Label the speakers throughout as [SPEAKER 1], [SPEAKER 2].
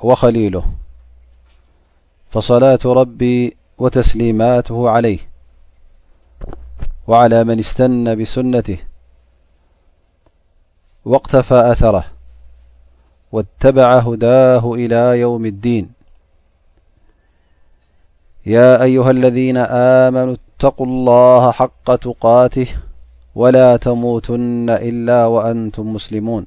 [SPEAKER 1] وخليله فصلاة ربي وتسليماته عليه وعلى من استنى بسنته واقتفى أثره واتبع هداه إلى يوم الدين يا أيها الذين آمنوا اتقوا الله حق تقاته ولا تموتن إلا وأنتم مسلمون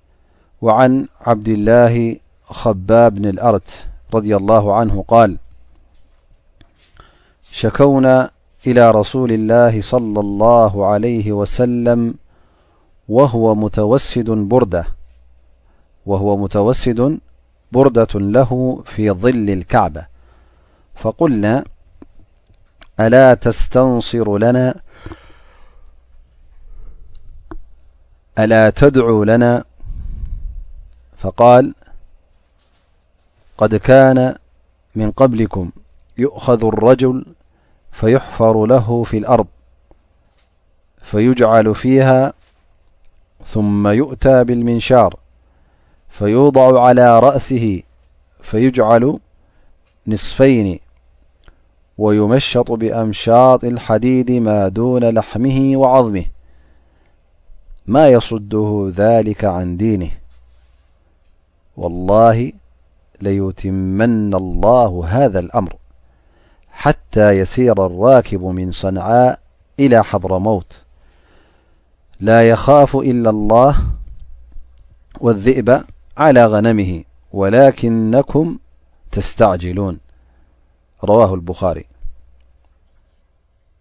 [SPEAKER 1] وعن عبد الله خبابن الأرد رضي الله عنه- قال شكونا إلى رسول الله صلى الله عليه وسلم وهو متوسد بردة له في ظل الكعبة فقلنا ألا تستنصر لنا ألا تدعو لنا فقال قد كان من قبلكم يؤخذ الرجل فيحفر له في الأرض فيجعل فيها ثم يؤتى بالمنشار فيوضع على رأسه فيجعل نصفين ويمشط بأمشاط الحديد ما دون لحمه وعظمه ما يصده ذلك عن دينه والله ليتمن الله هذا الأمر حتى يسير الراكب من صنعاء إلى حضر موت لا يخاف إلا الله والذئب على غنمه ولكنكم تستعجلون رواه البخاريي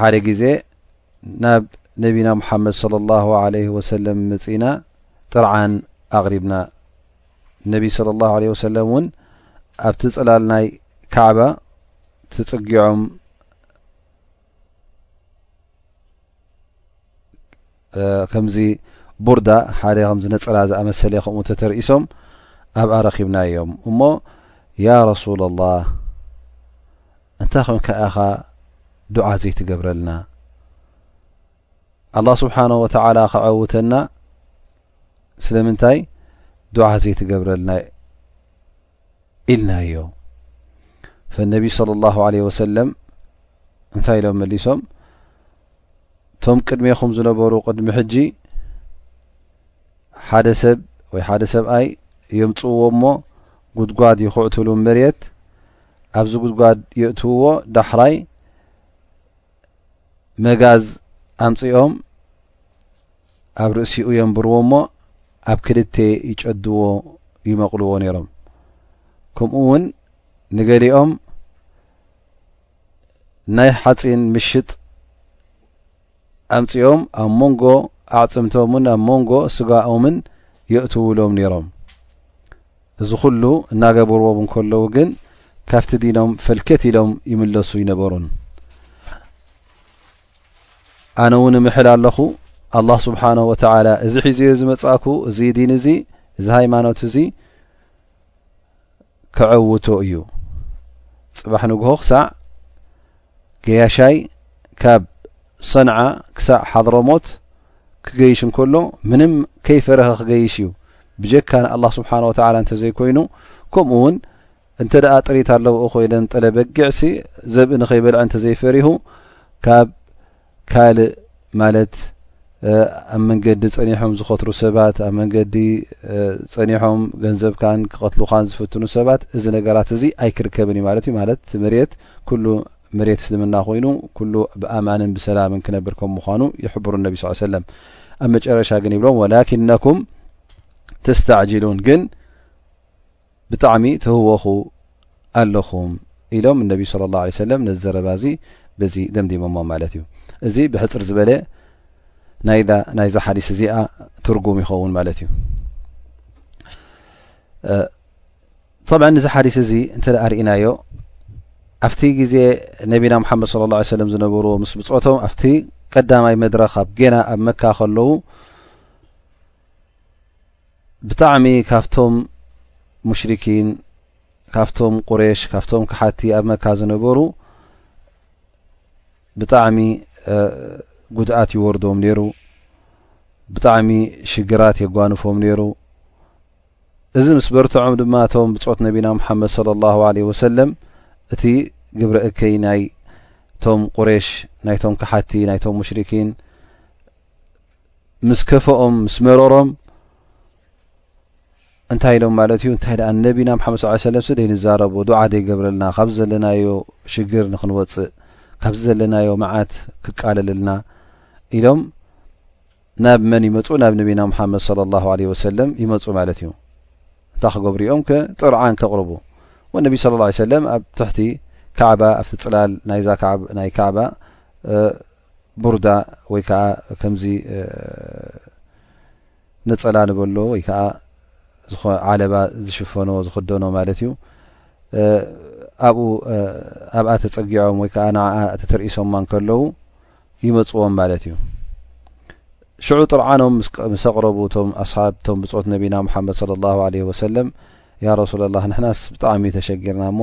[SPEAKER 1] ሓደ ግዜ ናብ ነቢና ሙሓመድ صለ ላሁ ለ ወሰለም መፅእና ጥርዓን ኣቕሪብና ነቢ ስለ ላሁ ለ ወሰለም እውን ኣብቲ ፅላል ናይ ካዕባ ትፅጊዖም ከምዚ ቡርዳ ሓደ ከምዚ ነጸላ ዝኣመሰለ ከምኡ ተተርኢሶም ኣብኣ ረኺብናዮም እሞ ያ ረሱላ ላህ እንታይ ኮንካ ኢኻ ዱዓ ዘይትገብረልና ኣላ ስብሓን ወተዓላ ክዐውተና ስለምንታይ ዱዓ ዘይትገብረልና ኢልናዮ ፈነቢ صለ ላሁ ለ ወሰለም እንታይ ኢሎም መሊሶም እቶም ቅድሜኹም ዝነበሩ ቅድሚ ሕጂ ሓደ ሰብ ወይ ሓደ ሰብኣይ የምፅዎ እሞ ጉድጓድ ይኹዕትሉ መሬት ኣብዚ ጉድጓድ የእትውዎ ዳሕራይ መጋዝ ኣምፅኦም ኣብ ርእሲኡ የንብርዎ እሞ ኣብ ክልተ ይጨድዎ ይመቕልዎ ነይሮም ከምኡ እውን ንገሊኦም ናይ ሓፂን ምሽጥ ኣምፅኦም ኣብ መንጎ ኣዕፅምቶምን ኣብ መንጎ ስጋኦምን የእትውሎም ነይሮም እዚ ኩሉ እናገበርዎም እንከለዉ ግን ካብቲ ዲኖም ፈልከት ኢሎም ይምለሱ ይነበሩን ኣነ እውን ምሕል ኣለኹ ኣላ ስብሓን ወተላ እዚ ሒዝዮ ዝመፅእኩ እዚ ዲን እዚ እዚ ሃይማኖት እዚ ክዐውቶ እዩ ፅባሕ ንግሆ ክሳዕ ገያሻይ ካብ ሰንዓ ክሳዕ ሓድረሞት ክገይሽ እንከሎ ምንም ከይፈረኸ ክገይሽ እዩ ብጀካ ንኣላ ስብሓን ወተላ እንተዘይኮይኑ ከምኡ ውን እንተ ደኣ ጥሪት ኣለውኡ ኮይነን ጠለ በጊዕሲ ዘብእ ንኸይበልዐ እንተዘይፈሪሁ ካብ ካልእ ማለት ኣብ መንገዲ ጸኒሖም ዝኸትሩ ሰባት ኣብ መንገዲ ጸኒሖም ገንዘብካን ክቐትሉኻን ዝፍትኑ ሰባት እዚ ነገራት እዚ ኣይክርከብን እዩ ማለት እዩ ማለት መሬት ኩሉ ምሬት እስልምና ኮይኑ ኩሉ ብኣማንን ብሰላምን ክነብር ከም ምዃኑ ይሕብሩ ነቢ ስ ሰለም ኣብ መጨረሻ ግን ይብሎም ወላኪነኩም ተስተዕጅሉን ግን ብጣዕሚ ተህወኹ ኣለኹም ኢሎም እነቢ ስለ ላሁ ለ ሰለም ነዚ ዘረባ እዚ በዚ ደምዲሞሞ ማለት እዩ እዚ ብሕፅር ዝበለ ናይዛ ናይዛ ሓዲስ እዚኣ ትርጉም ይኸውን ማለት እዩ ጠብዓ እዚ ሓዲስ እዚ እንተ ርእናዮ ኣብቲ ግዜ ነቢና ሙሓመድ ስለ ላ ሰለም ዝነበርዎ ምስ ብፆቶም ኣብቲ ቀዳማይ መድረኽ ኣብ ጌና ኣብ መካ ከለዉ ብጣዕሚ ካብቶም ሙሽሪኪን ካብቶም ቁሬሽ ካብቶም ክሓቲ ኣብ መካ ዝነበሩ ብጣዕሚ ጉድኣት ይወርዶም ነይሩ ብጣዕሚ ሽግራት የጓንፎም ነይሩ እዚ ምስ በርትዖም ድማ እቶም ብጾት ነቢና ሙሓመድ ሰለላሁ ዓለይሂ ወሰለም እቲ ግብረ እከይ ናይ ቶም ቁሬሽ ናይቶም ከሓቲ ናይቶም ሙሽሪኪን ምስ ከፈኦም ምስ መረሮም እንታይ ኢሎም ማለት እዩ እንታይ ደኣ ነቢና ሓመድ ስ ሰለም ስደይ ንዛረቡ ዱዓ ደይገብረልና ካብዚ ዘለናዮ ሽግር ንክንወፅእ ካብዚ ዘለናዮ መዓት ክቃለለልና ኢሎም ናብ መን ይመጹ ናብ ነቢና ሙሓመድ صለ ላሁ ዓለይሂ ወሰለም ይመጹ ማለት እዩ እንታይ ክገብሩ እዮም ጥርዓን ከቕርቡ ወነቢ ስለ ላ ሰለም ኣብ ትሕቲ ካዕባ ኣብቲ ፅላል ናይዛ ናይ ካዕባ ቡርዳ ወይ ከዓ ከምዚ ነፀላ ንበሎ ወይ ከዓ ዝኾ ዓለባ ዝሽፈኖ ዝኽደኖ ማለት እዩ ኣብኡ ኣብኣ ተፀጊዖም ወይ ከዓ ንዓ ተተርኢሶማ ከለዉ ይመጽዎም ማለት እዩ ሽዑ ጥርዓኖም ምስ ኣቕረቡ እቶም ኣስሓብ እቶም ብፆት ነቢና ሙሓመድ ለ ላ ለ ወሰለም ያ ረሱላ ላ ንሕናስ ብጣዕሚ ተሸጊርና እሞ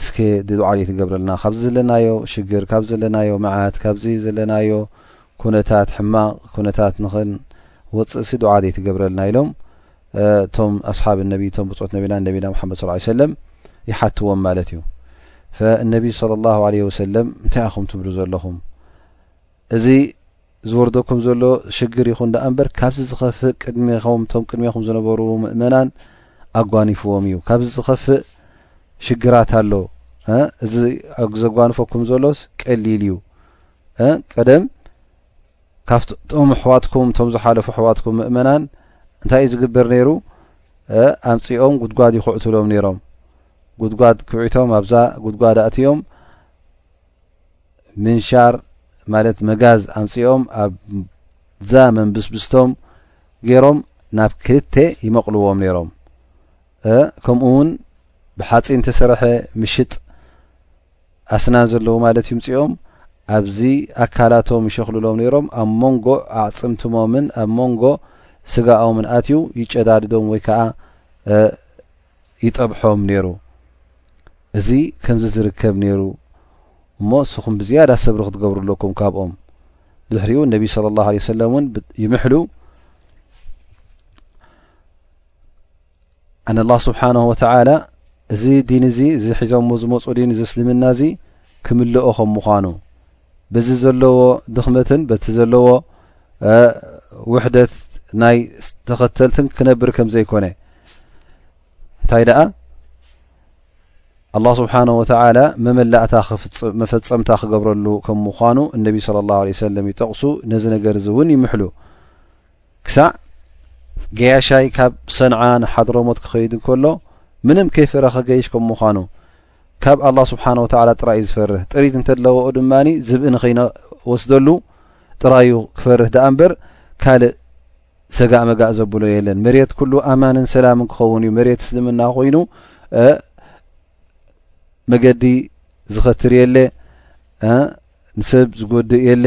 [SPEAKER 1] እስከ ድዱዓሊ ትገብረልና ካብዚ ዘለናዮ ሽግር ካብ ዘለናዮ መዓት ካብዚ ዘለናዮ ኩነታት ሕማቕ ኩነታት ንክን ወፅእሲ ዱዓሊ ትገብረልና ኢሎም እቶም ኣስሓብ ነቢ እቶም ብፆት ነቢና ነቢና ሙሓመድ ስ ሰለም ይሓትዎም ማለት እዩ ፈነቢ ለ ላ ለ ወሰለም እንታይ ኢኹም ትብሉ ዘለኹም እዚ ዝወርደኩም ዘሎ ሽግር ይኹን ዳኣ እምበር ካብዚ ዝኸፍእ ቅድሚኹም እቶም ቅድሚኹም ዝነበሩ ምእመናን ኣጓኒፍዎም እዩ ካብዚ ዝኸፍእ ሽግራት ኣሎ እዚ ዘጓንፈኩም ዘሎስ ቀሊል እዩ ቀደም ካብቶም ኣሕዋትኩም እቶም ዝሓለፉ ኣሕዋትኩም ምእመናን እንታይ እዩ ዝግበር ነይሩ ኣምፂኦም ጉድጓድ ይኹዕትሎም ነይሮም ጉድጓድ ክዒቶም ኣብዛ ጉድጓድ ኣእትዮም ምንሻር ማለት መጋዝ ኣምፂኦም ኣብዛ መንብስብስቶም ገይሮም ናብ ክልተ ይመቕልዎም ነይሮም ከምኡ እውን ብሓፂን ተሰርሐ ምሽጥ ኣስናን ዘለዉ ማለት እዩ ምጺኦም ኣብዚ ኣካላቶም ይሸኽልሎም ነይሮም ኣብ መንጎ ኣዕጽምትሞምን ኣብ መንጎ ስጋኦምን ኣትዩ ይጨዳድዶም ወይ ከዓ ይጠብሖም ነይሩ እዚ ከምዚ ዝርከብ ነይሩ እሞ እስኹም ብዝያዳ ሰብሪ ክትገብሩ ኣለኩም ካብኦም ድሕሪኡ ነቢ ስለ ላሁ ለ ሰለም እውን ይምሕሉ ኣነ ኣላ ስብሓን ወተላ እዚ ዲን እዚ እዚ ሒዞሞ ዝመፁ ዲን እዚ እስልምና እዚ ክምልኦ ከም ምዃኑ በዚ ዘለዎ ድኽመትን በቲ ዘለዎ ውሕደት ናይ ተኸተልትን ክነብር ከም ዘይኮነ እንታይ ደኣ ኣላ ስብሓን ወተላ መመላእታ መፈፀምታ ክገብረሉ ከም ምዃኑ እነቢ ስለ ላሁ ለ ሰለም ይጠቕሱ ነዚ ነገር እዚ እውን ይምሕሉ ክሳዕ ገያሻይ ካብ ሰንዓ ንሓድሮሞት ክኸይድ እንከሎ ምንም ከይፈረ ከገይሽ ከም ምዃኑ ካብ ኣላ ስብሓን ወተላ ጥራይ እዩ ዝፈርህ ጥሪት እንተለዎኡ ድማ ዝብኢ ንኸይነወስደሉ ጥራዩ ክፈርህ ደኣ እምበር ካልእ ሰጋእ መጋእ ዘብሎ የለን መሬት ኩሉ ኣማንን ሰላምን ክኸውን እዩ መሬት እስልምና ኮይኑ መገዲ ዝኸትር የለ ንሰብ ዝጎድእ የለ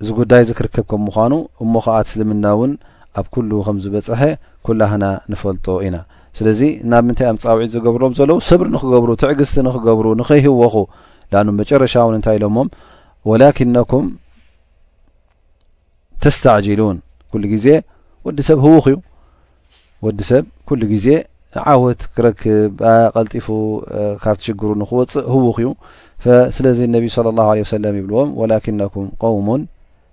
[SPEAKER 1] እዚ ጉዳይ እዚ ክርከብ ከም ምዃኑ እሞ ኸኣ ትስልምና እውን ኣብ ኩሉ ከም ዝበጸሐ ኩላህና ንፈልጦ ኢና ስለዚ ናብ ምንታይ እዮም ጻውዒት ዝገብርሎም ዘለዉ ሰብሪ ንክገብሩ ትዕግስቲ ንክገብሩ ንኸይህወኹ ዳኑ መጨረሻ እውን እንታይ ኢሎሞም ወላኪነኩም ተስታዕጂሉን ኩሉ ግዜ ወዲ ሰብ ህውኽ እዩ ወዲ ሰብ ኩሉ ግዜ ዓወት ክረክብ ቀልጢፉ ካብቲ ሽግሩ ንክወፅእ ህውኽ እዩ ስለዚ እነቢ ለ ላ ለ ሰለም ይብልዎም ወላኪነኩም ቆውሙን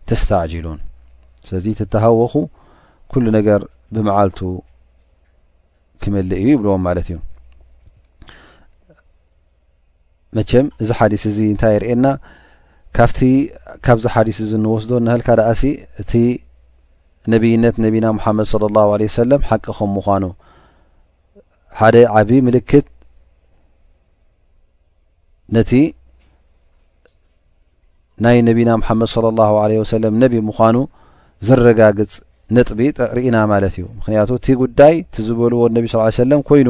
[SPEAKER 1] ተስታዕጅሉን ስለዚ ተተሃወኹ ኩሉ ነገር ብመዓልቱ ክምልእ እዩ ይብልዎም ማለት እዩ መቸም እዚ ሓዲስ እዚ እንታይ የርእየና ካብቲ ካብዚ ሓዲስ እዚ እንወስዶ ንሀልካ ደኣሲ እቲ ነብይነት ነቢና ሙሓመድ ለ ላሁ ለ ሰለም ሓቂ ከም ምኳኑ ሓደ ዓብዪ ምልክት ነቲ ናይ ነቢና ሓመድ صለ ላه ለ ወሰለም ነቢ ምዃኑ ዘረጋግፅ ነጥቢ ርኢና ማለት እዩ ምክንያቱ እቲ ጉዳይ እቲ ዝበልዎ ነቢ ስ ሰለም ኮይኑ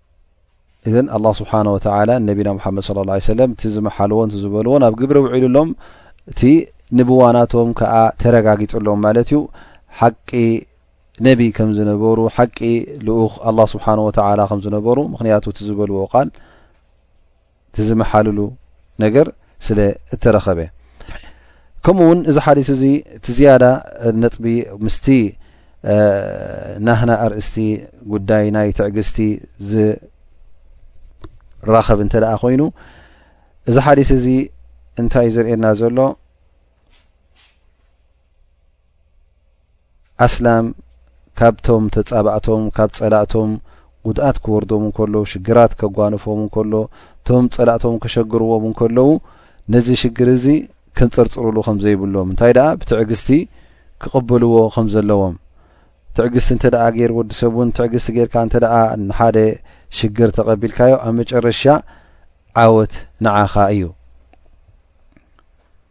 [SPEAKER 1] እዘን ኣላ ስብሓን ወተላ ነቢና ሙሓመድ ስለ ላ ሰለም እቲ ዝመሓልዎን ዝበልዎን ኣብ ግብሪ ውዒሉሎም እቲ ንብዋናቶም ከዓ ተረጋጊፅሎም ማለት እዩ ሓቂ ነቢ ከም ዝነበሩ ሓቂ ልኡኽ ኣላ ስብሓን ወተላ ከም ዝነበሩ ምክንያቱ እቲ ዝበልዎ ቃል እቲ ዝመሓልሉ ነገር ስለ እተረኸበ ከምኡ እውን እዚ ሓዲስ እዚ እቲ ዝያዳ ነጥቢ ምስቲ ናህና ኣርእስቲ ጉዳይ ናይ ትዕግስቲ ዝራኸብ እንተ ደኣ ኮይኑ እዚ ሓዲስ እዚ እንታይ ዝርእየና ዘሎ ኣስላም ካብቶም ተጻባእቶም ካብ ጸላእቶም ጉድኣት ክወርዶም እንከሎ ሽግራት ከጓንፎም እንከሎ እቶም ጸላእቶም ከሸግርዎም እንከለዉ ነዚ ሽግር እዚ ከንጸርጽርሉ ከም ዘይብሎም እንታይ ደኣ ብትዕግስቲ ክቕበልዎ ከም ዘለዎም ትዕግስቲ እንተ ደኣ ገይር ወዲ ሰብ እውን ትዕግስቲ ጌርካ እንተ ደኣ ንሓደ ሽግር ተቐቢልካዮ ኣብ መጨረሻ ዓወት ንዓኻ እዩ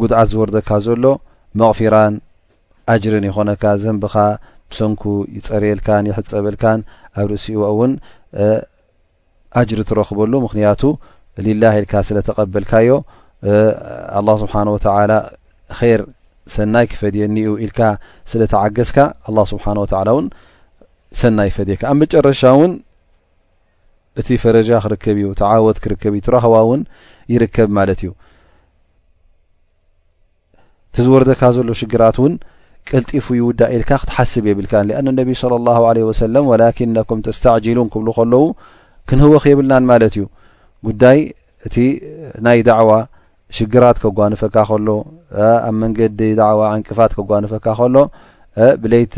[SPEAKER 1] ጉድዓት ዝወርደካ ዘሎ መቕፊራን ኣጅርን ይኾነካ ዘንብኻ ብሰንኩ ይፀርየልካን ይሕፀበልካን ኣብ ርእሲኡ እውን ኣጅሪ ትረኽበሉ ምክንያቱ ሊላህ ኢልካ ስለተቐበልካዮ ኣላ ስብሓን ወተዓላ ር ሰናይ ክፈድየኒዩ ኢልካ ስለ ተዓገዝካ ኣላ ስብሓን ወተላ እውን ሰናይ ፈድየካ ኣብ መጨረሻ እውን እቲ ፈረጃ ክርከብ እዩ እቲ ዓወት ክርከብ እዩ እቲ ራህዋ እውን ይርከብ ማለት እዩ እቲ ዝወርደካ ዘሎ ሽግራት እውን ቅልጢፉ ይውዳእ ኢልካ ክትሓስብ የብልካ ኣን ነቢ صለ ላ ለ ወሰለም ወላኪነኩም ተስታዕጅሉን ክብሉ ከለዉ ክንህወኽ የብልናን ማለት እዩ ጉዳይ እቲ ናይ ዳዕዋ ሽግራት ከጓንፈካ ከሎ፣ ኣብ መንገዲ ዳዕዋ ዕንቅፋት ከጓንፈካ ከሎ፣ ብለይቲ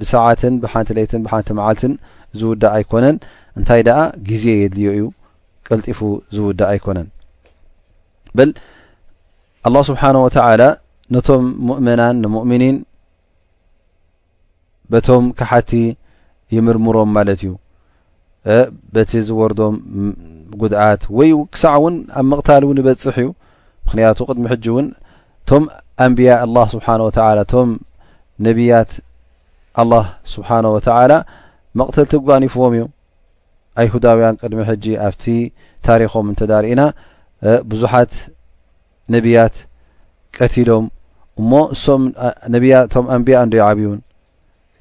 [SPEAKER 1] ብሰዓትን ብሓንቲ ለይትን ብሓንቲ መዓልትን ዝውዳእ ኣይኮነን። እንታይ ደኣ ግዜ የድልዮ እዩ፣ ቀልጢፉ ዝውዳእ ኣይኮነን። በል ኣላህ ስብሓነ ወተዓላ ነቶም ሙእመናን ንሙእሚኒን በቶም ከሓቲ ይምርምሮም ማለት እዩ በቲ ዝወርዶም ጉድኣት ወይ ክሳዕ እውን ኣብ ምቕታል እውን ይበፅሕ እዩ ምክንያቱ ቅድሚ ሕጂ እውን እቶም ኣንብያ ኣላ ስብሓን ወተላ እቶም ነብያት ኣላ ስብሓን ወተላ መቕተልቲ ጓኒፍዎም እዩ ኣይሁዳውያን ቅድሚ ሕጂ ኣብቲ ታሪኮም እንተዳርኢና ብዙሓት ነብያት ቀቲሎም እሞ እሶም ነብያ እቶም ኣንብያ እንዶ ይዓብዩን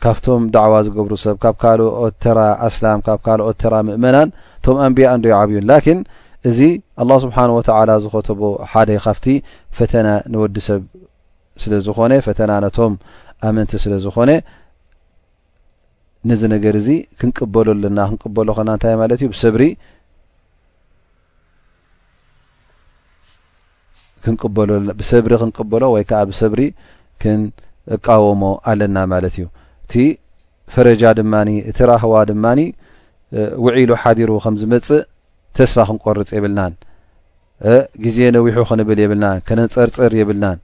[SPEAKER 1] ካብቶም ዳዕዋ ዝገብሩ ሰብ ካብ ካልኦት ተራ ኣስላም ካብ ካልኦት ተራ ምእመናን እቶም ኣንብያ እንዶ ይዓብዩን ላኪን እዚ ኣላ ስብሓን ወተዓላ ዝኸተቦ ሓደ ካብቲ ፈተና ንወዲ ሰብ ስለ ዝኾነ ፈተና ነቶም ኣመንቲ ስለ ዝኾነ ነዚ ነገር እዚ ክንቅበሎ ኣለና ክንቅበሎ ከና እንታይ ማለት እዩ ብሰብሪ ብሰብሪ ክንቅበሎ ወይ ከዓ ብሰብሪ ክንቃወሞ ኣለና ማለት እዩ እቲ ፈረጃ ድማ እቲ ራህዋ ድማ ውዒሉ ሓዲሩ ከም ዝመፅእ ተስፋ ክንቆርፅ የብልናን ግዜ ነዊሑ ክንብል የብልና ከነንፀርፅር የብልናን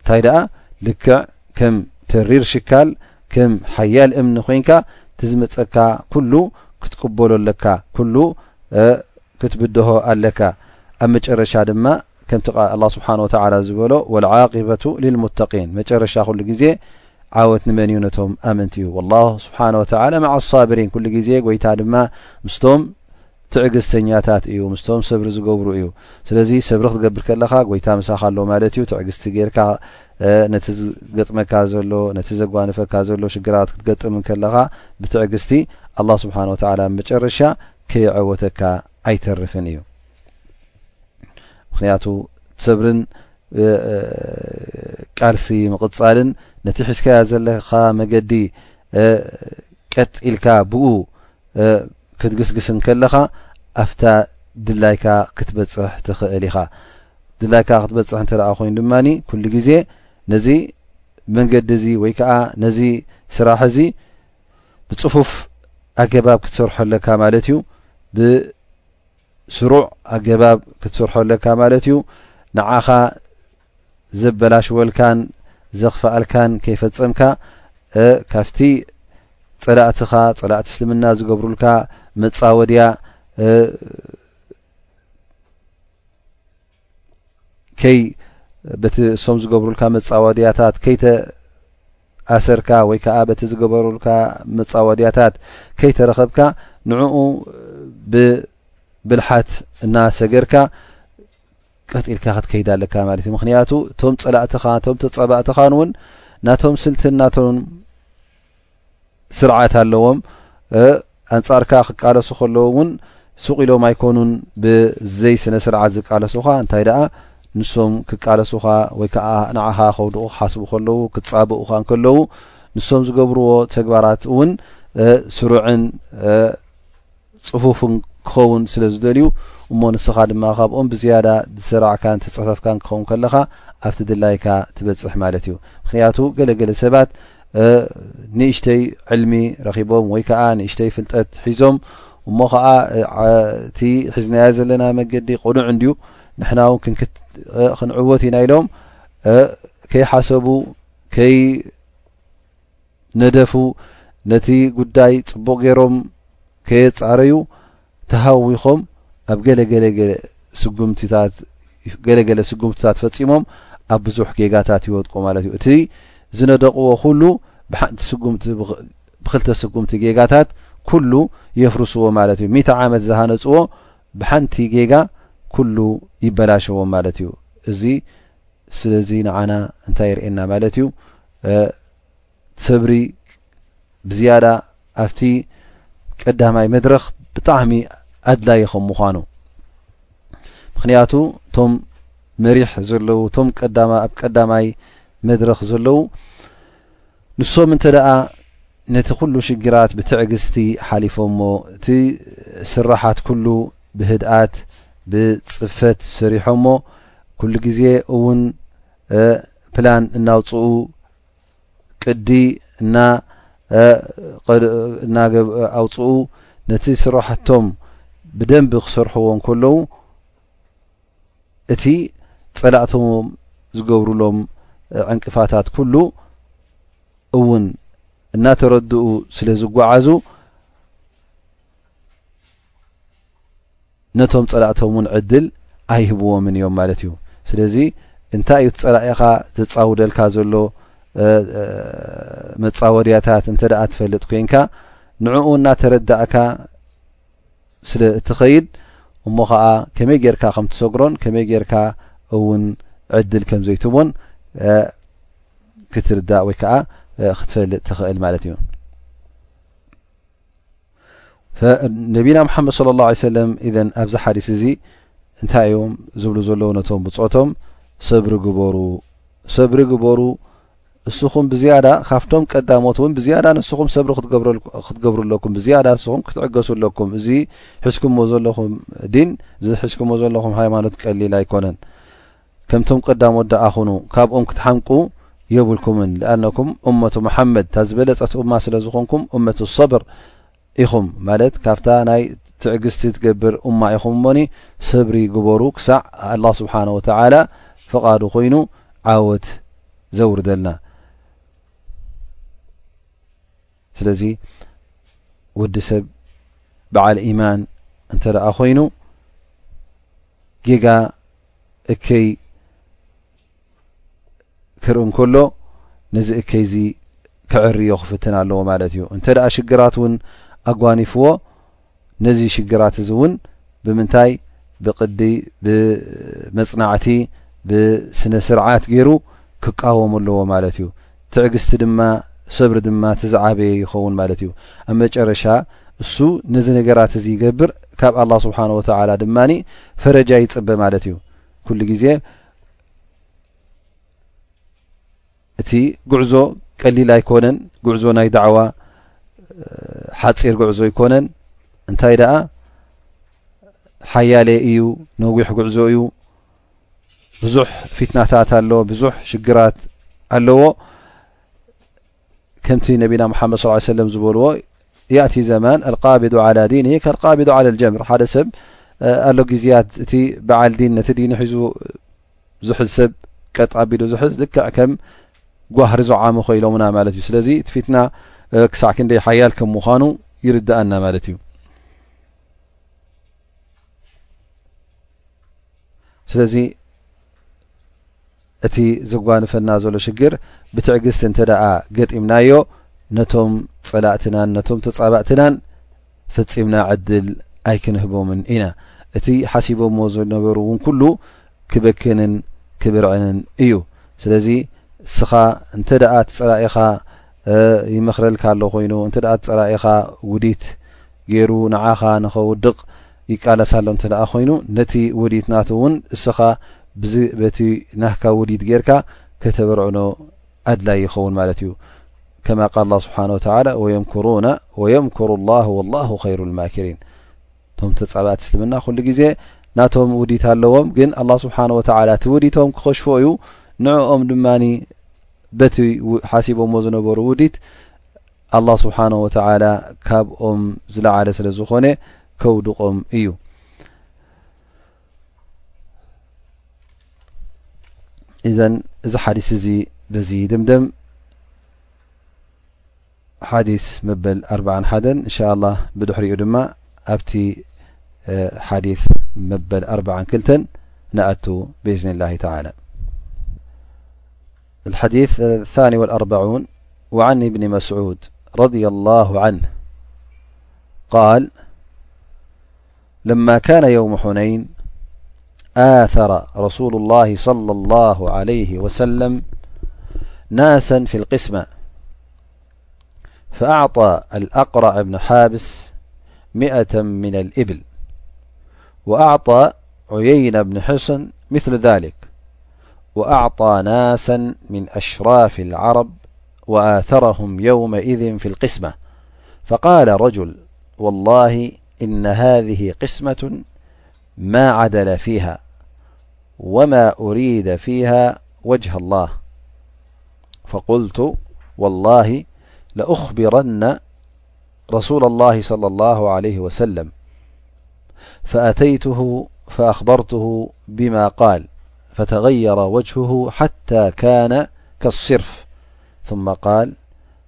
[SPEAKER 1] እንታይ ደኣ ልክዕ ከም ተሪር ሽካል ከም ሓያል እምኒ ኮይንካ ትዝመጸካ ኩሉ ክትቅበሎ ኣለካ ኩሉ ክትብድሆ ኣለካ ኣብ መጨረሻ ድማ ከምቲ ቃል ኣላ ስብሓን ወተላ ዝበሎ ወልዓቂበቱ ልልሙተቂን መጨረሻ ኩሉ ግዜ ዓወት ንመን እዩ ነቶም ኣመንቲ እዩ ወላ ስብሓን ወተላ መዓ ኣሳብሪን ኩሉ ግዜ ጎይታ ድማ ምስቶም ትዕግስተኛታት እዩ ምስቶም ሰብሪ ዝገብሩ እዩ ስለዚ ሰብሪ ክትገብር ከለኻ ጎይታ ምሳኻ ኣሎ ማለት እዩ ትዕግስቲ ጌርካ ነቲ ዝገጥመካ ዘሎ ነቲ ዘጓንፈካ ዘሎ ሽግራት ክትገጥም ከለኻ ብትዕግስቲ ኣላ ስብሓን ወተላ መጨረሻ ከየዐወተካ ኣይተርፍን እዩ ምክንያቱ ሰብርን ቃልሲ ምቕፃልን ነቲ ሒዝካያ ዘለካ መገዲ ቀጢልካ ብኡ ክትግስግስ እንከለኻ ኣብታ ድላይካ ክትበጽሕ ትኽእል ኢኻ። ድላይካ ክትበጽሕ እንተ ደኣ ኮይኑ ድማ ኩሉ ግዜ ነዚ መንገዲ እዚ ወይ ከኣ ነዚ ስራሕ እዚ ብጽፉፍ ኣገባብ ክትሰርሖ ኣለካ ማለት እዩ። ብስሩዕ ኣገባብ ክትሰርሖ ኣለካ ማለት እዩ። ንዓኻ ዘበላሽወልካን ዘኽፍኣልካን ከይፈጸምካ ካብቲ ጸላእትኻ ጸላእቲ እስልምና ዝገብሩልካ መጻወድያ ከይ በቲ እሶም ዝገብሩልካ መጻወድያታት ከይተኣሰርካ ወይ ከዓ በቲ ዝገበሩልካ መጻወድያታት ከይተረኸብካ ንዕኡ ብብልሓት እናሰገርካ ቀጢልካ ክትከይድ ኣለካ ማለት እዩ ምክንያቱ እቶም ፀላእትካ እቶም ተፀባእትካን እውን ናቶም ስልትን ናቶም ስርዓት ኣለዎም ኣንፃርካ ክቃለሱ ከለዉ እውን ሱቅ ኢሎም ኣይኮኑን ብዘይ ስነ ስርዓት ዝቃለሱካ እንታይ ደኣ ንሶም ክቃለሱካ ወይ ከዓ ንዓኻ ከውድቑ ክሓስቡ ከለዉ ክፃብኡካ ከለዉ ንሶም ዝገብርዎ ተግባራት እውን ስሩዕን ጽፉፍን ክኸውን ስለ ዝደልዩ እሞ ንስኻ ድማ ካብኦም ብዝያዳ ዝሰራዕካን ዝተጸፈፍካን ክኸውን ከለኻ ኣብቲ ድላይካ ትበጽሕ ማለት እዩ ምክንያቱ ገለ ገለ ሰባት ንእሽተይ ዕልሚ ረኺቦም ወይ ከዓ ንእሽተይ ፍልጠት ሒዞም እሞ ከዓ እቲ ሒዝናዮ ዘለና መገዲ ቅኑዕ እንድዩ ንሕና እውን ክንዕወት ኢና ኢሎም ከይሓሰቡ ከይ ነደፉ ነቲ ጉዳይ ጽቡቕ ገይሮም ከየጻረዩ ተሃዊኾም ኣብ ገለ ገለ ገለ ስጉምቲታት ገለ ገለ ስጉምቲታት ፈጺሞም ኣብ ብዙሕ ጌጋታት ይወድቁ ማለት እዩ እቲ ዝነደቕዎ ኩሉ ብሓንቲ ስጉምቲ ብክልተ ስጉምቲ ጌጋታት ኩሉ የፍርስዎ ማለት እዩ ሚተ ዓመት ዝሃነጽዎ ብሓንቲ ጌጋ ኩሉ ይበላሸዎም ማለት እዩ እዚ ስለዚ ንዓና እንታይ ይርእየና ማለት እዩ ሰብሪ ብዝያዳ ኣብቲ ቀዳማይ መድረኽ ብጣዕሚ ኣድላይ ከም ምዃኑ ምክንያቱ እቶም መሪሕ ዘለዉ እቶም ኣብ ቀዳማይ መድረኽ ዘለዉ ንሶም እንተ ደኣ ነቲ ኩሉ ሽግራት ብትዕግስቲ ሓሊፎሞ እቲ ስራሓት ኩሉ ብህድኣት ብፅፈት ሰሪሖሞ ኩሉ ግዜ እውን ፕላን እናውፅኡ ቅዲ እና ኣውፅኡ ነቲ ስራሕቶም ብደንቢ ክሰርሕዎ እንከለዉ እቲ ፀላእቶም ዝገብሩሎም ዕንቅፋታት ኩሉ እውን እናተረድኡ ስለ ዝጓዓዙ ነቶም ጸላእቶም ውን ዕድል ኣይህብዎምን እዮም ማለት እዩ ስለዚ እንታይ እዩ ጸላኢኻ ዘጻውደልካ ዘሎ መጻወድያታት እንተ ደኣ ትፈልጥ ኮንካ ንዕኡ እናተረዳእካ ስለ እትኸይድ እሞ ኸዓ ከመይ ጌርካ ከም ትሰግሮን ከመይ ጌርካ እውን ዕድል ከም ዘይትቦን ክትርዳእ ወይ ከዓ ክትፈልጥ ትኽእል ማለት እዩ ነቢና መሓመድ صለ ላه ሰለም እዘ ኣብዚ ሓዲስ እዚ እንታይ እዮም ዝብሉ ዘለዉ ነቶም ብፆቶም ሰብሪ ግበሩ ሰብሪ ግበሩ እስኹም ብዝያዳ ካብቶም ቀዳሞት እውን ብዝያዳ ንስኹም ሰብሪ ክትገብሩ ኣለኩም ብዝያዳ ንስኹም ክትዕገሱ ኣለኩም እዚ ሕዝኩምዎ ዘለኹም ዲን እዚ ሕዝኩምዎ ዘለኹም ሃይማኖት ቀሊል ኣይኮነን ከምቶም ቀዳሞት ደኣ ኩኑ ካብኦም ክትሓምቁ የብልኩምን لኣነኩም እመቱ መሓመድ እታ ዝበለጸት እማ ስለ ዝኾንኩም እመቱ صብር ኢኹም ማለት ካብታ ናይ ትዕግስቲ ትገብር እማ ኢኹም እሞኒ ሰብሪ ግበሩ ክሳዕ ኣላ ስብሓን ወተላ ፍቓዱ ኮይኑ ዓወት ዘውርደልና ስለዚ ወዲ ሰብ በዓል ኢማን እንተ ደኣ ኮይኑ ጌጋ እከይ ክርኢ እንከሎ ነዚ እከይ እዚ ክዕርዮ ክፍትን ኣለዎ ማለት እዩ እንተ ሽግራት እውን ኣጓኒፍዎ ነዚ ሽግራት እዚ እውን ብምንታይ ብቅዲ ብመፅናዕቲ ብስነ ስርዓት ገይሩ ክቃወሙ ኣለዎ ማለት እዩ ትዕግስቲ ድማ ሰብሪ ድማ እቲ ዝዓበየ ይኸውን ማለት እዩ ኣብ መጨረሻ እሱ ነዚ ነገራት እዚ ይገብር ካብ ኣላ ስብሓን ወተላ ድማ ፈረጃ ይፅበ ማለት እዩ ኩሉ ግዜ እቲ ጉዕዞ ቀሊል ኣይኮነን ጉዕዞ ናይ ዳዕዋ ሓፂር ጉዕዞ ኣይኮነን እንታይ ደኣ ሓያለ እዩ ነዊሕ ጉዕዞ እዩ ብዙሕ ፊትናታት ኣሎ ብዙሕ ሽግራት ኣለዎ ከምቲ ነቢና ሓመድ ስ ሰለም ዝበልዎ ያእቲ ዘማን ኣልቃቢዱ ዓላ ዲን ካልቃቢዱ ዓላ ልጀምር ሓደ ሰብ ኣሎ ግዜያት እቲ በዓል ዲን ነቲ ዲን ሒዙ ዝሕዝ ሰብ ቀጥ ኣቢሉ ዝሕዝ ልክዕ ከም ጓህሪ ዞዓሚ ኮ ኢሎምና ማለት እዩ ስለዚ እቲ ፊትና ክሳዕ ክንደይ ሓያል ከም ምዃኑ ይርድኣና ማለት እዩ ስለዚ እቲ ዘጓንፈና ዘሎ ሽግር ብትዕግስቲ እንተ ደኣ ገጢምናዮ ነቶም ጸላእትናን ነቶም ተጻባእትናን ፈጺምና ዕድል ኣይክንህቦምን ኢና። እቲ ሓሲቦምዎ ዝነበሩ እውን ኩሉ ክበክንን ክብርዕንን እዩ። ስለዚ እስኻ እንተ እቲ ጸላኢኻ ይመኽረልካ ኣሎ ኮይኑ እንተ እቲ ጸላኢኻ ውዲት ገይሩ ንዓኻ ንኸውድቕ ይቃለሳ ኣሎ እንተ ኮይኑ ነቲ ውዲት ናቱ እውን እስኻ በቲ ናህካ ውዲት ጌርካ ከተበርዕኖ ኣድላይ ይኸውን ማለት እዩ ከማ ቃል ላ ስብሓን ወተላ ወየምኩሩና ወየምኩሩ ላ ወላሁ ኸይሩ ልማኪሪን እቶም ተፃባእት እስልምና ኩሉ ግዜ ናቶም ውዲት ኣለዎም ግን ኣላ ስብሓን ወተላ እቲ ውዲቶም ክኸሽፎ እዩ ንዕኦም ድማ በቲ ሓሲቦሞ ዝነበሩ ውዲት ኣላ ስብሓን ወተላ ካብኦም ዝለዓለ ስለ ዝኾነ ከውድቖም እዩ إذن ز حديث بز دمدم حديث مبلبعح نشاء الله بدحر دما ابت حديث مبلبع كلت نأت بإذن الله تعالى الحديث الثاني والأربعون وعن بن مسعود رضي الله عنه قال لما كان يوم حنين آثر رسول الله صلى الله عليه وسلم ناسا في القسمة فأعطى الأقرأ بن حابس مئة من الإبل وأعطى عيينا بن حسن مثل ذلك و أعطى ناسا من أشراف العرب و آثرهم يومئذ في القسمة فقال رجل والله إن هذه قسمة ما عدل فيها وما أريد فيها وجه الله فقلت والله لأخبرن رسول الله صلى الله عليه وسلم فأتيته فأخبرته بما قال فتغير وجهه حتى كان كالصرف ثم قال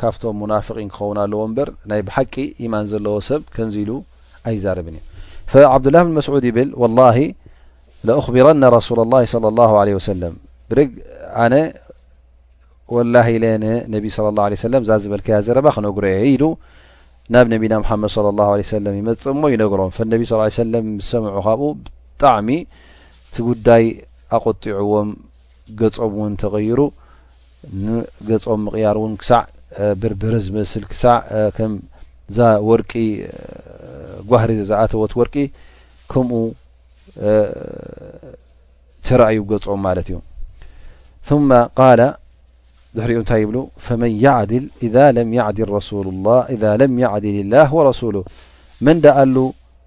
[SPEAKER 1] ካብቶም ሙናፍቂን ክኸውን ኣለዎ እምበር ናይ ብሓቂ ኢማን ዘለዎ ሰብ ከምዚ ኢሉ ኣይዛረብን እዩ ፈዓብዱላህ ብን መስዑድ ይብል ወላሂ ለእኽቢረነ ረሱላ ላሂ ለ ላሁ ለ ወሰለም ብርግ ኣነ ወላሂ ኢለ ንነቢ ስለ ላሁ ለ ሰለም እዛ ዝበልከያ ዘረባ ክነግሮ እየ ኢሉ ናብ ነቢና ሙሓመድ ስለ ላሁ ለ ሰለም ይመፅእ እሞ ይነግሮም ፈነቢ ስ ሰለም ምስ ሰምዑ ካብኡ ብጣዕሚ እቲ ጉዳይ ኣቆጢዕዎም ገፆም እውን ተቐይሩ نقم مقير ون ك بربر مسل ور هر زتوت ور كمو ترأي قم ت ثم قال ر يبل فمن يعدل ل يعدل رسو الله ذا لم يعدل الله ورسول منده ال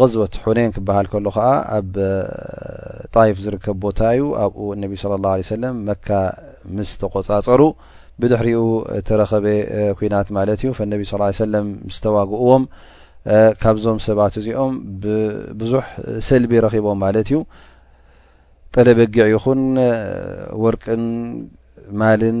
[SPEAKER 1] غዝወት ሑነይን ክበሃል ከሎ ከኣ ኣብ ጣይፍ ዝርከብ ቦታ እዩ። ኣብኡ እነቢ ሰለ ላሁ ዓለይሂ ወሰለም መካ ምስ ተቖጻጸሩ ብድሕሪኡ እተረኸበ ኲናት ማለት እዩ። ፈነቢ ሰለላሁ ዓለይሂ ወሰለም ምስ ተዋግእዎም ካብዞም ሰባት እዚኦም ብዙሕ ሰልቢ ረኺቦም ማለት እዩ። ጠለበጊዕ ይኹን ወርቅን ማልን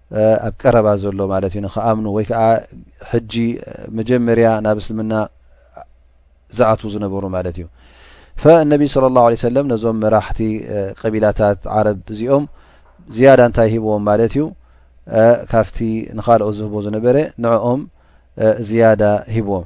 [SPEAKER 1] ኣብ ቀረባ ዘሎ ማለት እዩ ንክኣምኑ ወይ ከዓ ሕጂ መጀመርያ ናብ እስልምና ዝኣትዉ ዝነበሩ ማለት እዩ ፈነቢ ስለ ላሁ ለ ሰለም ነዞም መራሕቲ ቀቢላታት ዓረብ እዚኦም ዝያዳ እንታይ ሂብዎም ማለት እዩ ካብቲ ንካልኦት ዝህቦ ዝነበረ ንዕኦም ዝያዳ ሂብዎም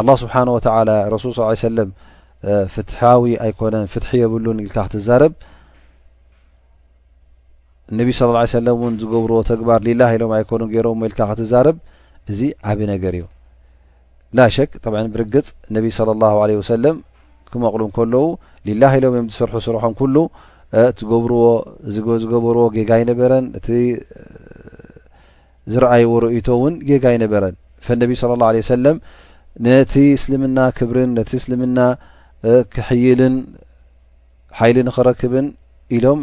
[SPEAKER 1] ኣላህ ስብሓን ወተዓላ ረሱል ስ ሰለም ፍትሓዊ ኣይኮነን ፍትሒ የብሉን ኢልካ ክትዛረብ እነቢ ስለ ላ ሰለም እውን ዝገብርዎ ተግባር ሊላህ ኢሎም ኣይኮኑ ገይሮም ኢልካ ክትዛረብ እዚ ዓብ ነገር እዩ ላሸክ ጠብ ብርግፅ እነቢ ስለ ላ ለ ወሰለም ክመቕሉ ከለዉ ሊላህ ኢሎም እዮም ዝስርሑ ስርሖም ኩሉ እትገብርዎ ዝገበርዎ ጌጋ ኣይነበረን እቲ ዝረኣይዎ ርእይቶ እውን ጌጋ ኣይነበረን። ፈነቢ ሰለላሁ ዓለይሂ ወሰለም ነቲ እስልምና ክብርን ነቲ እስልምና ክሕይልን ሓይሊ ንኽረክብን ኢሎም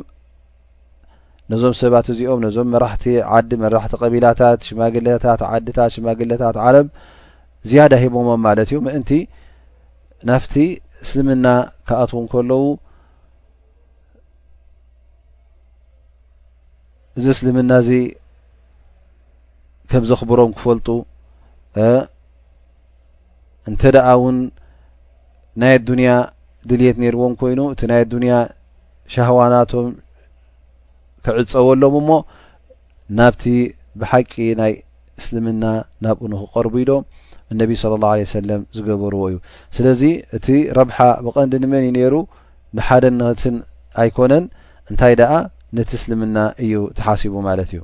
[SPEAKER 1] ነዞም ሰባት እዚኦም ነዞም መራሕቲ ዓዲ መራሕቲ ቀቢላታት ሽማግለታት ዓድታት ሽማግለታት ዓረብ ዝያዳ ሂቦሞም ማለት እዩ ምእንቲ ናፍቲ እስልምና ክኣትዉ ከለዉ እዚ እስልምና እዚ ከም ዘኽብሮም ክፈልጡ እንተ ደኣ እውን ናይ ኣዱንያ ድልት ነይርዎም ኮይኑ እቲ ናይ ኣዱንያ ሻህዋናቶም ክዕፀወሎም እሞ ናብቲ ብሓቂ ናይ እስልምና ናብኡ ንክቀርቡ ኢሎም እነቢ ለ ላ ለ ሰለም ዝገበርዎ እዩ ስለዚ እቲ ረብሓ ብቀንዲ ንመን እዩ ነይሩ ንሓደነትን ኣይኮነን እንታይ ደኣ ነቲ እስልምና እዩ ተሓሲቡ ማለት እዩ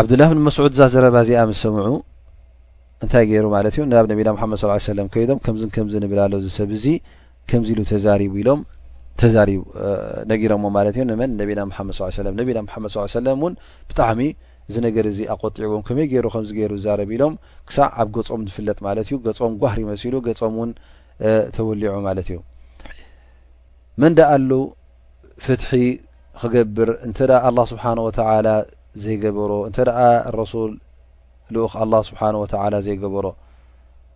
[SPEAKER 1] ዓብዱላህ ብን መስዑድ እዛ ዘረባ እዚኣ ምስ ሰምዑ እንታይ ገይሩ ማለት እዩ ናብ ነቢና ሓመድ ስ ሰለም ከይዶም ከምዝ ከምዚ ንብል ኣሎ ዝሰብ እዚ ከምዚ ኢሉ ተዛሪቡ ኢሎም ተዛሪ ነጊሮሞ ማለት እዩ ንመን ነቢና መሓመድ ስ ሰለም ነቢና መሓመድ ስ ሰለም እውን ብጣዕሚ እዚ ነገር እዚ ኣቆጢዕዎም ከመይ ገይሩ ከምዚ ገይሩ ዛረብ ኢሎም ክሳዕ ኣብ ገፆም ዝፍለጥ ማለት እዩ ገፆም ጓህሪ መሲሉ ገፆም እውን ተወሊዑ ማለት እዩ መን ደኣሉ ፍትሒ ክገብር እንተ ኣላ ስብሓን ወተላ ዘይገበሮ እንተ ረሱል ልኡክ ኣላ ስብሓን ወተላ ዘይገበሮ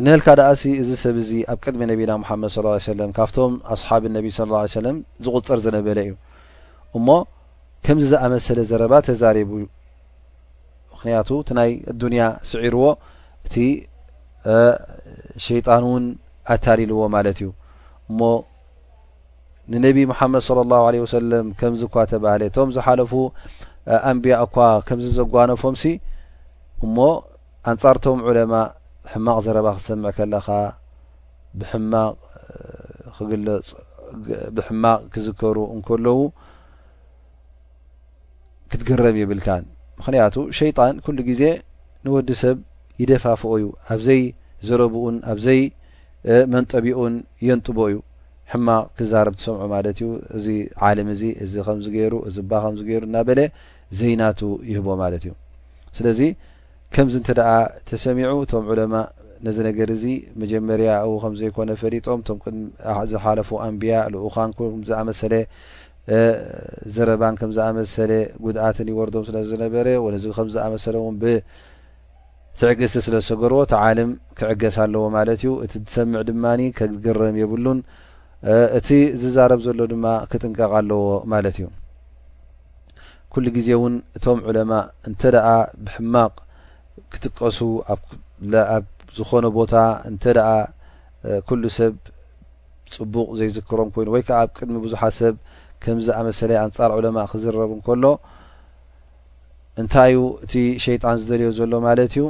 [SPEAKER 1] እነሀልካ ደኣሲ እዚ ሰብ እዚ ኣብ ቅድሚ ነቢና ሙሓመድ ስ ሰለም ካብቶም ኣስሓብ ነቢ ስ ሰለም ዝቁፅር ዝነበለ እዩ እሞ ከምዚ ዝኣመሰለ ዘረባ ተዛሪቡ እዩ ምክንያቱ እቲ ናይ ኣዱንያ ስዒርዎ እቲ ሸይጣን እውን ኣታሊልዎ ማለት እዩ እሞ ንነቢ ሙሓመድ صለ ላሁ ዓለህ ወሰለም ከምዚ እኳ ተባህለ እቶም ዝሓለፉ ኣንብያ እኳ ከምዚ ዘጓነፎምሲ እሞ ኣንጻርቶም ዑለማ ሕማቕ ዘረባ ክትሰምዕ ከለኻ ብሕማቕ ክግለጽ ብሕማቕ ክዝከሩ እንከለዉ ክትግረም የብልካን ምክንያቱ ሸይጣን ኩሉ ግዜ ንወዲ ሰብ ይደፋፍኦ እዩ ኣብዘይ ዘረብኡን ኣብዘይ መንጠቢኡን የንጥቦ እዩ ሕማቅ ክዛረብ ትሰምዑ ማለት እዩ እዚ ዓለም እዚ እዚ ከምዚ ገይሩ እዚ ባ ከምዚ ገይሩ እናበለ ዘይናቱ ይህቦ ማለት እዩ ስለዚ ከምዚ እንተ ደኣ ተሰሚዑ እቶም ዑለማ ነዚ ነገር እዚ መጀመርያ ኡ ከምዘይኮነ ፈሊጦም እቶም ዝሓለፉ ኣንብያ ልኡኻን ዝኣመሰለ ዘረባን ከም ዝኣመሰለ ጉድኣትን ይወርዶም ስለ ዝነበረ ወነዚ ከም ዝኣመሰለ እውን ብትዕግስቲ ስለ ዝሰገርዎ እቲ ዓልም ክዕገስ ኣለዎ ማለት እዩ። እቲ ዝሰምዕ ድማ ከግረም የብሉን፣ እቲ ዝዛረብ ዘሎ ድማ ክጥንቀቕ ኣለዎ ማለት እዩ። ኩሉ ግዜ እውን እቶም ዑለማእ እንተ ደኣ ብሕማቕ ክጥቀሱ ኣብ ዝኾነ ቦታ እንተ ኩሉ ሰብ ጽቡቕ ዘይዝክሮም ኮይኑ ወይ ከኣ ኣብ ቅድሚ ብዙሓት ሰብ ከምዚ ዝኣመሰለ ኣንጻር ዑለማእ ክዝረብ እንከሎ እንታይ እዩ እቲ ሸይጣን ዝደልዮ ዘሎ ማለት እዩ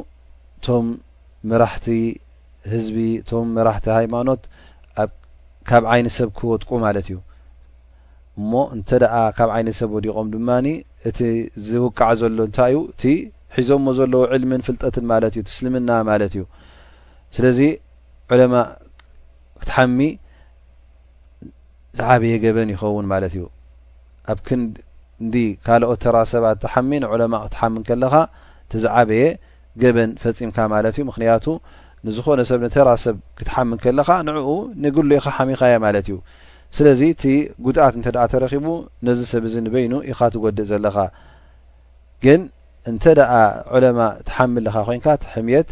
[SPEAKER 1] እቶም መራሕቲ ህዝቢ እቶም መራሕቲ ሃይማኖት ካብ ዓይኒ ሰብ ክወድቁ ማለት እዩ እሞ እንተ ደኣ ካብ ዓይኒ ሰብ ወዲቖም ድማ እቲ ዝውቃዕ ዘሎ እንታይ እዩ እቲ ሒዞሞ ዘለዉ ዕልምን ፍልጠትን ማለት እዩ እቲ እስልምና ማለት እዩ ስለዚ ዑለማእ ክትሓሚ ዝዓበየ ገበን ይኸውን ማለት እዩ ኣብ ክንዲ ካልኦት ተራ ሰባት ትሓሚ ንዑለማ ክትሓሚ ከለኻ እቲ ዝዓበየ ገበን ፈፂምካ ማለት እዩ ምክንያቱ ንዝኾነ ሰብ ንተራ ሰብ ክትሓሚ ከለኻ ንዕኡ ንግሉ ኢኻ ሓሚኻየ ማለት እዩ ስለዚ እቲ ጉድኣት እንተ ተረኪቡ ነዚ ሰብ እዚ ንበይኑ ኢኻ ትጎድእ ዘለኻ ግን እንተ ዑለማ ትሓምልኻ ኮንካ እቲ ሕምየት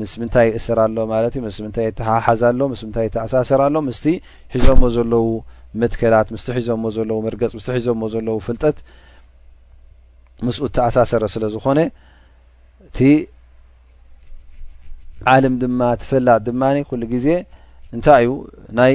[SPEAKER 1] ምስ ምንታይ እእስር ኣሎ ማለት እዩ ምስ ምንታይ የተሓሓዝ ኣሎ ምስ ምንታይ ተኣሳሰር ኣሎ ምስቲ ሒዞሞ ዘለዉ መትከላት ምስ ሒዞሞ ዘለዉ መርገፅ ምስ ሒዞሞ ዘለዉ ፍልጠት ምስኡ ተኣሳሰረ ስለ ዝኾነ እቲ ዓልም ድማ ትፈላጥ ድማ ኩሉ ግዜ እንታይ እዩ ናይ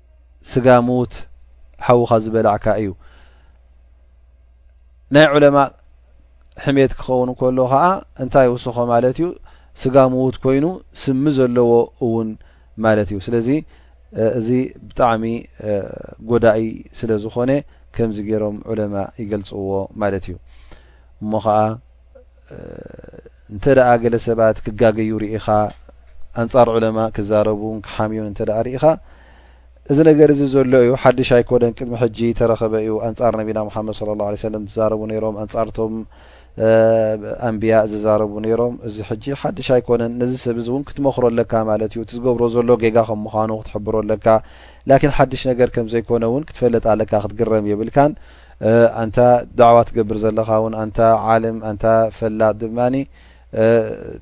[SPEAKER 1] ስጋ ሙት ሓውኻ ዝበላዕካ እዩ ናይ ዑለማ ሕሜት ክኸውን ከሎ ከዓ እንታይ ይውስኾ ማለት እዩ ስጋ ምዉት ኮይኑ ስሚ ዘለዎ እውን ማለት እዩ ስለዚ እዚ ብጣዕሚ ጎዳኢ ስለ ዝኾነ ከምዚ ገይሮም ዑለማ ይገልፅዎ ማለት እዩ እሞ ከዓ እንተ ደኣ ገለ ሰባት ክጋገዩ ርኢኻ ኣንጻር ዑለማ ክዛረቡን ክሓምዩን እንተ ደኣ ርኢኻ እዚ ነገር እዚ ዘሎ እዩ ሓድሽ ኣይኮነን ቅድሚ ሕጂ ተረኸበ እዩ ኣንጻር ነቢና ሙሓመድ ስለ ላ ለ ሰለም ዝዛረቡ ነይሮም ኣንጻርቶም ኣንብያ ዝዛረቡ ነይሮም እዚ ሕጂ ሓድሽ ኣይኮነን ነዚ ሰብ እዚ እውን ክትመክሮ ኣለካ ማለት እዩ እቲ ዝገብሮ ዘሎ ጌጋ ከም ምዃኑ ክትሕብሮ ኣለካ ላኪን ሓድሽ ነገር ከም ዘይኮነ እውን ክትፈለጥ ኣለካ ክትግረም የብልካን ኣንታ ዳዕዋ ትገብር ዘለኻ ውን ኣንታ ዓልም ኣንታ ፈላጥ ድማ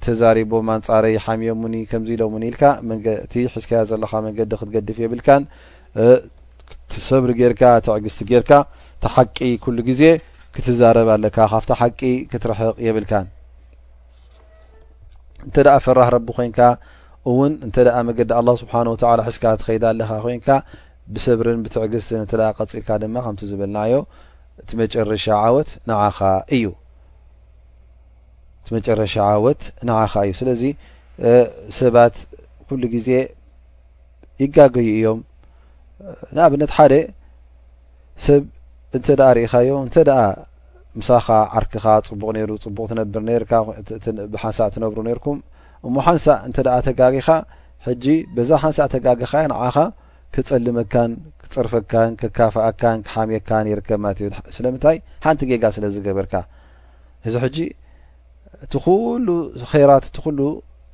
[SPEAKER 1] ተዛሪቦም ኣንጻረይ ሓምዮሙኒ ከምዚ ኢሎሙኒ ኢልካ መንገቲ ሕዝካዮ ዘለኻ መንገዲ ክትገድፍ የብልካን ትሰብሪ ጌርካ ትዕግስቲ ጌርካ ተሓቂ ኩሉ ግዜ ክትዛረብ ኣለካ ካብቲ ሓቂ ክትርሕቕ የብልካን እንተ ደኣ ፈራህ ረቢ ኮንካ እውን እንተ መገዲ ኣላ ስብሓን ወተላ ሕዝካ ትኸይዳ ኣለካ ኮንካ ብሰብርን ብትዕግስትን እንተ ቀጺልካ ድማ ከምቲ ዝበልናዮ እቲ መጨረሻ ዓወት ንዓኻ እዩ እቲ መጨረሻ ዓወት ንዓኻ እዩ ስለዚ ሰባት ኩሉ ግዜ ይጋገዩ እዮም ንኣብነት ሓደ ሰብ እንተ ደኣ ርኢኻዮ እንተ ደኣ ምሳኻ ዓርክኻ ጽቡቕ ነይሩ ጽቡቕ ትነብር ነርካ ብሓንሳእ ትነብሩ ነርኩም እሞ ሓንሳእ እንተ ደኣ ተጋጊኻ ሕጂ በዛ ሓንሳእ ተጋግኻያ ንዓኻ ከጸልመካን ክጸርፈካን ከካፍኣካን ክሓምየካን ይርከብ ማለት እዩ ስለምንታይ ሓንቲ ጌጋ ስለ ዝገበርካ እዚ ሕጂ እቲ ኩሉ ኸይራት እቲ ኩሉ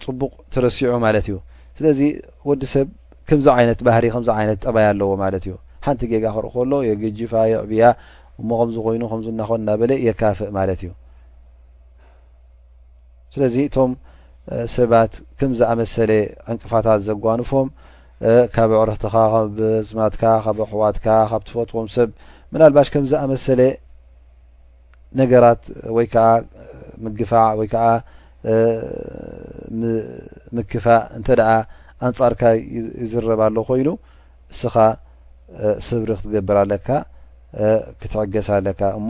[SPEAKER 1] ጽቡቕ ተረሲዑ ማለት እዩ ስለዚ ወዲ ሰብ ከምዚ ዓይነት ባህሪ ከምዚ ዓይነት ጠባይ ኣለዎ ማለት እዩ ሓንቲ ጌጋ ክርኢ ከሎ የግጅፋ የዕብያ እሞ ከምዚ ኮይኑ ከምዚ እናኾን እናበለ የካፍእ ማለት እዩ ስለዚ እቶም ሰባት ከም ዝኣመሰለ ዕንቅፋታት ዘጓንፎም ካብ ኣዕርኽትኻ ካብ ዝማትካ ካብ ኣሕዋትካ ካብ ትፈጥዎም ሰብ ምናልባሽ ከም ዝኣመሰለ ነገራት ወይ ከዓ ምግፋዕ ወይ ከዓ ምክፋእ እንተ ደኣ ኣንጻርካ ይዝረብ ኣሎ ኮይኑ እስኻ ስብሪ ክትገብር ኣለካ ክትዕገስ ኣለካ እሞ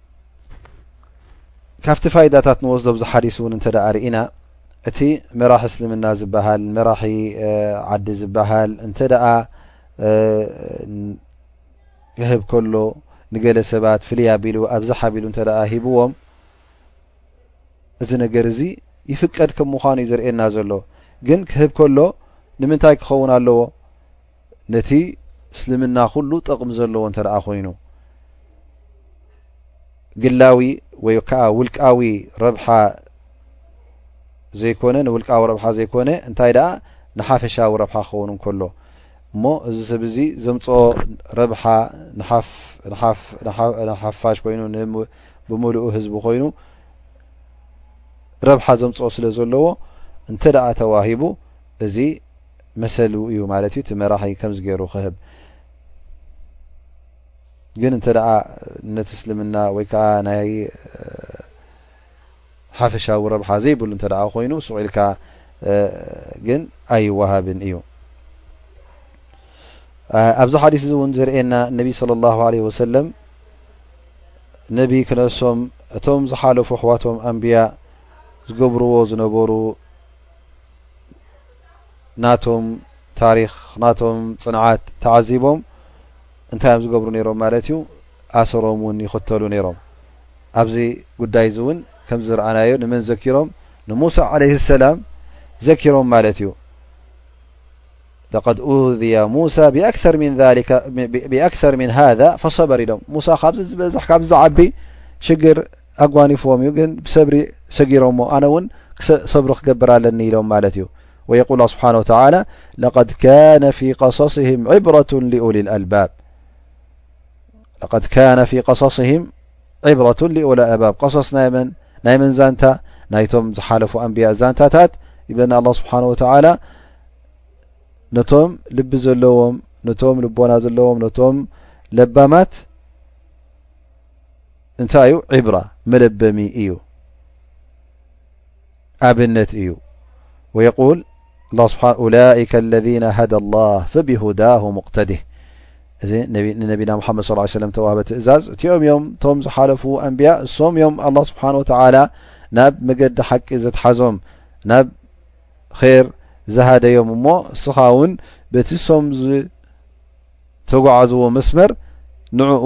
[SPEAKER 1] ካብቲ ፋይዳታት ንወስዶ ዚ ሓዲስ እውን እንተ ርእና እቲ መራሒ እስልምና ዝበሃል መራሒ ዓዲ ዝበሃል እንተ ደኣ ክህብ ከሎ ንገለ ሰባት ፍልይ ኣቢሉ ኣብዛ ሓቢሉ እተ ሂብዎም እዚ ነገር እዚ ይፍቀድ ከም ምዃኑ እዩ ዘርእየና ዘሎ ግን ክህብ ከሎ ንምንታይ ክኸውን ኣለዎ ነቲ እስልምና ኩሉ ጥቕሚ ዘለዎ እንተ ኮይኑ ግላዊ ወይ ከዓ ውልቃዊ ረብሓ ዘይኮነ ንውልቃዊ ረብሓ ዘይኮነ እንታይ ደኣ ንሓፈሻዊ ረብሓ ክኸውን እንከሎ እሞ እዚ ሰብ እዚ ዘምፅኦ ረብሓ ሓፋሽ ኮይኑ ብሙሉኡ ህዝቢ ኮይኑ ረብሓ ዘምፅኦ ስለ ዘለዎ እንተ ደኣ ተዋሂቡ እዚ መሰሉ እዩ ማለት እዩ እቲ መራሒ ከምዚ ገይሩ ክህብ ግን እንተ ነቲ እስልምና ወይ ከዓ ናይ ሓፈሻዊ ረብሓ ዘይብሉ እተ ኮይኑ ስቁኢልካ ግን ኣይዋሃብን እዩ ኣብዚ ሓዲስ እዚ እውን ዘርእየና ነቢ صለ ላه ለ ወሰለም ነቢ ክነሶም እቶም ዝሓለፉ ኣሕዋቶም ኣንብያ ዝገብርዎ ዝነበሩ ናቶም ታሪኽ ናቶም ጽንዓት ተዓዚቦም እንታይ እዮም ዝገብሩ ነይሮም ማለት እዩ ኣሰሮም እውን ይኽተሉ ነይሮም ኣብዚ ጉዳይ እዚ እውን ከምዚ ዝረኣናዮ ንመን ዘኪሮም ንሙሳ ዓለይህ ሰላም ዘኪሮም ማለት እዩ ለቀድ ኡዝያ ሙሳ ብኣክር ምን ብኣክር ምን ሃذ ፈሰበር ኢሎም ሙሳ ካብዚ ዝበዝሕ ካብዚ ዝዓቢ ሽግር ኣጓኒፍዎም እዩ ግን ብሰብሪ ሰጊሮሞ ኣነ እውን ሰብሪ ክገብር ኣለኒ ኢሎም ማለት እዩ ወየቁል ኣ ስብሓን ወተላ ለድ ካነ ፊ ቀሰስህም ዕብረቱ ሊኡል ኣልባብ ለቀድ ካነ ፊ ቀሰስህም ዕብረቱ ሊኡል ኣልባብ ቀሶስ ናይ መን ናይ መን ዛንታ ናይቶም ዝሓለፉ ኣንብያ ዛንታታት ይብለና ኣላ ስብሓን ወተዓላ ነቶም ልቢ ዘለዎም ነቶም ልቦና ዘለዎም ነቶም ለባማት እንታይ እዩ ዒብራ መለበሚ እዩ ኣብነት እዩ ወየቁል ላ ስብሓ ኡላይከ ለذነ ሃዳ ላህ ፈብሁዳሁ ሙቅተዲህ እዚ ንነቢና ሙሓመድ ስ ሰለም ተዋህበ ትእዛዝ እቲኦም እዮም እቶም ዝሓለፉ ኣንቢያ እሶም እዮም ኣላ ስብሓን ወተዓላ ናብ መገዲ ሓቂ ዘትሓዞም ናብ ኼር ዝሃደዮም እሞ እስኻ እውን በቲ እሶም ዝተጓዓዝዎ መስመር ንዕኡ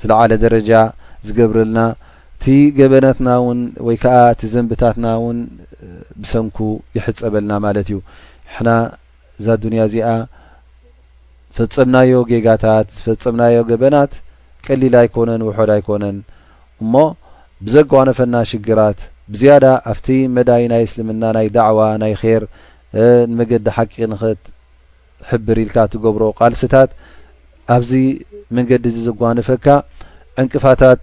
[SPEAKER 1] ዝለዓለ ደረጃ ዝገብረልና እቲ ገበናትና ውን ወይ ከኣ እቲ ዘንብታትና ውን ብሰንኩ ይሕጸበልና ማለት እዩ ሕና እዛ ዱንያ እዚኣ ፈጸምናዮ ጌጋታት ዝፈጸምናዮ ገበናት ቀሊል ኣይኮነን ውሑድ ኣይኮነን እሞ ብዘጓነፈና ሽግራት ብዝያዳ ኣብቲ መዳይ ናይ እስልምና ናይ ዳዕዋ ናይ ኼር ንመገዲ ሓቂ ንክት ሕብር ኢልካ ትገብሮ ቃልስታት ኣብዚ መንገዲ እዚ ዘጓንፈካ ዕንቅፋታት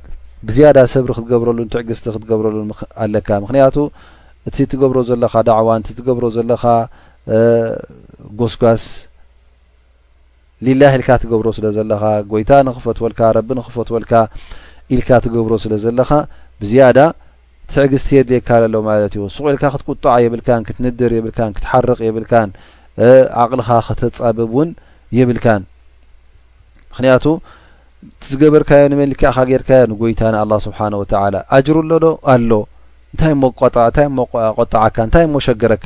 [SPEAKER 1] ብዝያዳ ሰብሪ ክትገብረሉን ትዕግስቲ ክትገብረሉን ኣለካ ምክንያቱ እቲ ትገብሮ ዘለካ ዳዕዋ ን ትገብሮ ዘለካ ጎስጓስ ሊላህ ኢልካ ትገብሮ ስለ ዘለካ ጎይታ ንክፈትወልካ ረቢ ንክፈትወልካ ኢልካ ትገብሮ ስለ ዘለካ ብዝያዳ ትዕግስቲ የድልየካ ለሎ ማለት እዩ ሱቕ ኢልካ ክትቁጣዕ የብልካን ክትንድር የብልካን ክትሓርቕ የብልካን ዓቕልኻ ከተጻብብ እውን የብልካን ምክንያቱ ዝገበርካዮ ንመን ልክዕካ ጌርካዮ ንጎይታ ንኣላ ስብሓን ወተላ ኣጅሩ ኣሎዶ ኣሎ እንታይ ሞቆጣ እንታይ ሞቆጣዓካ እንታይ ሞሸገረካ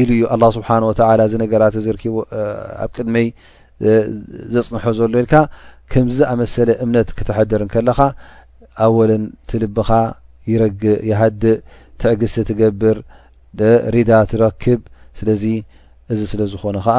[SPEAKER 1] ኢሉ እዩ ኣላ ስብሓን ወተላ እዚ ነገራት እዚ ርኪቡ ኣብ ቅድመይ ዘፅንሖ ዘሎ ኢልካ ከምዚ ዝኣመሰለ እምነት ክተሐድር ከለኻ ኣወልን ትልብኻ ይረግእ ይሃድእ ትዕግስቲ ትገብር ሪዳ ትረክብ ስለዚ እዚ ስለ ዝኾነ ከዓ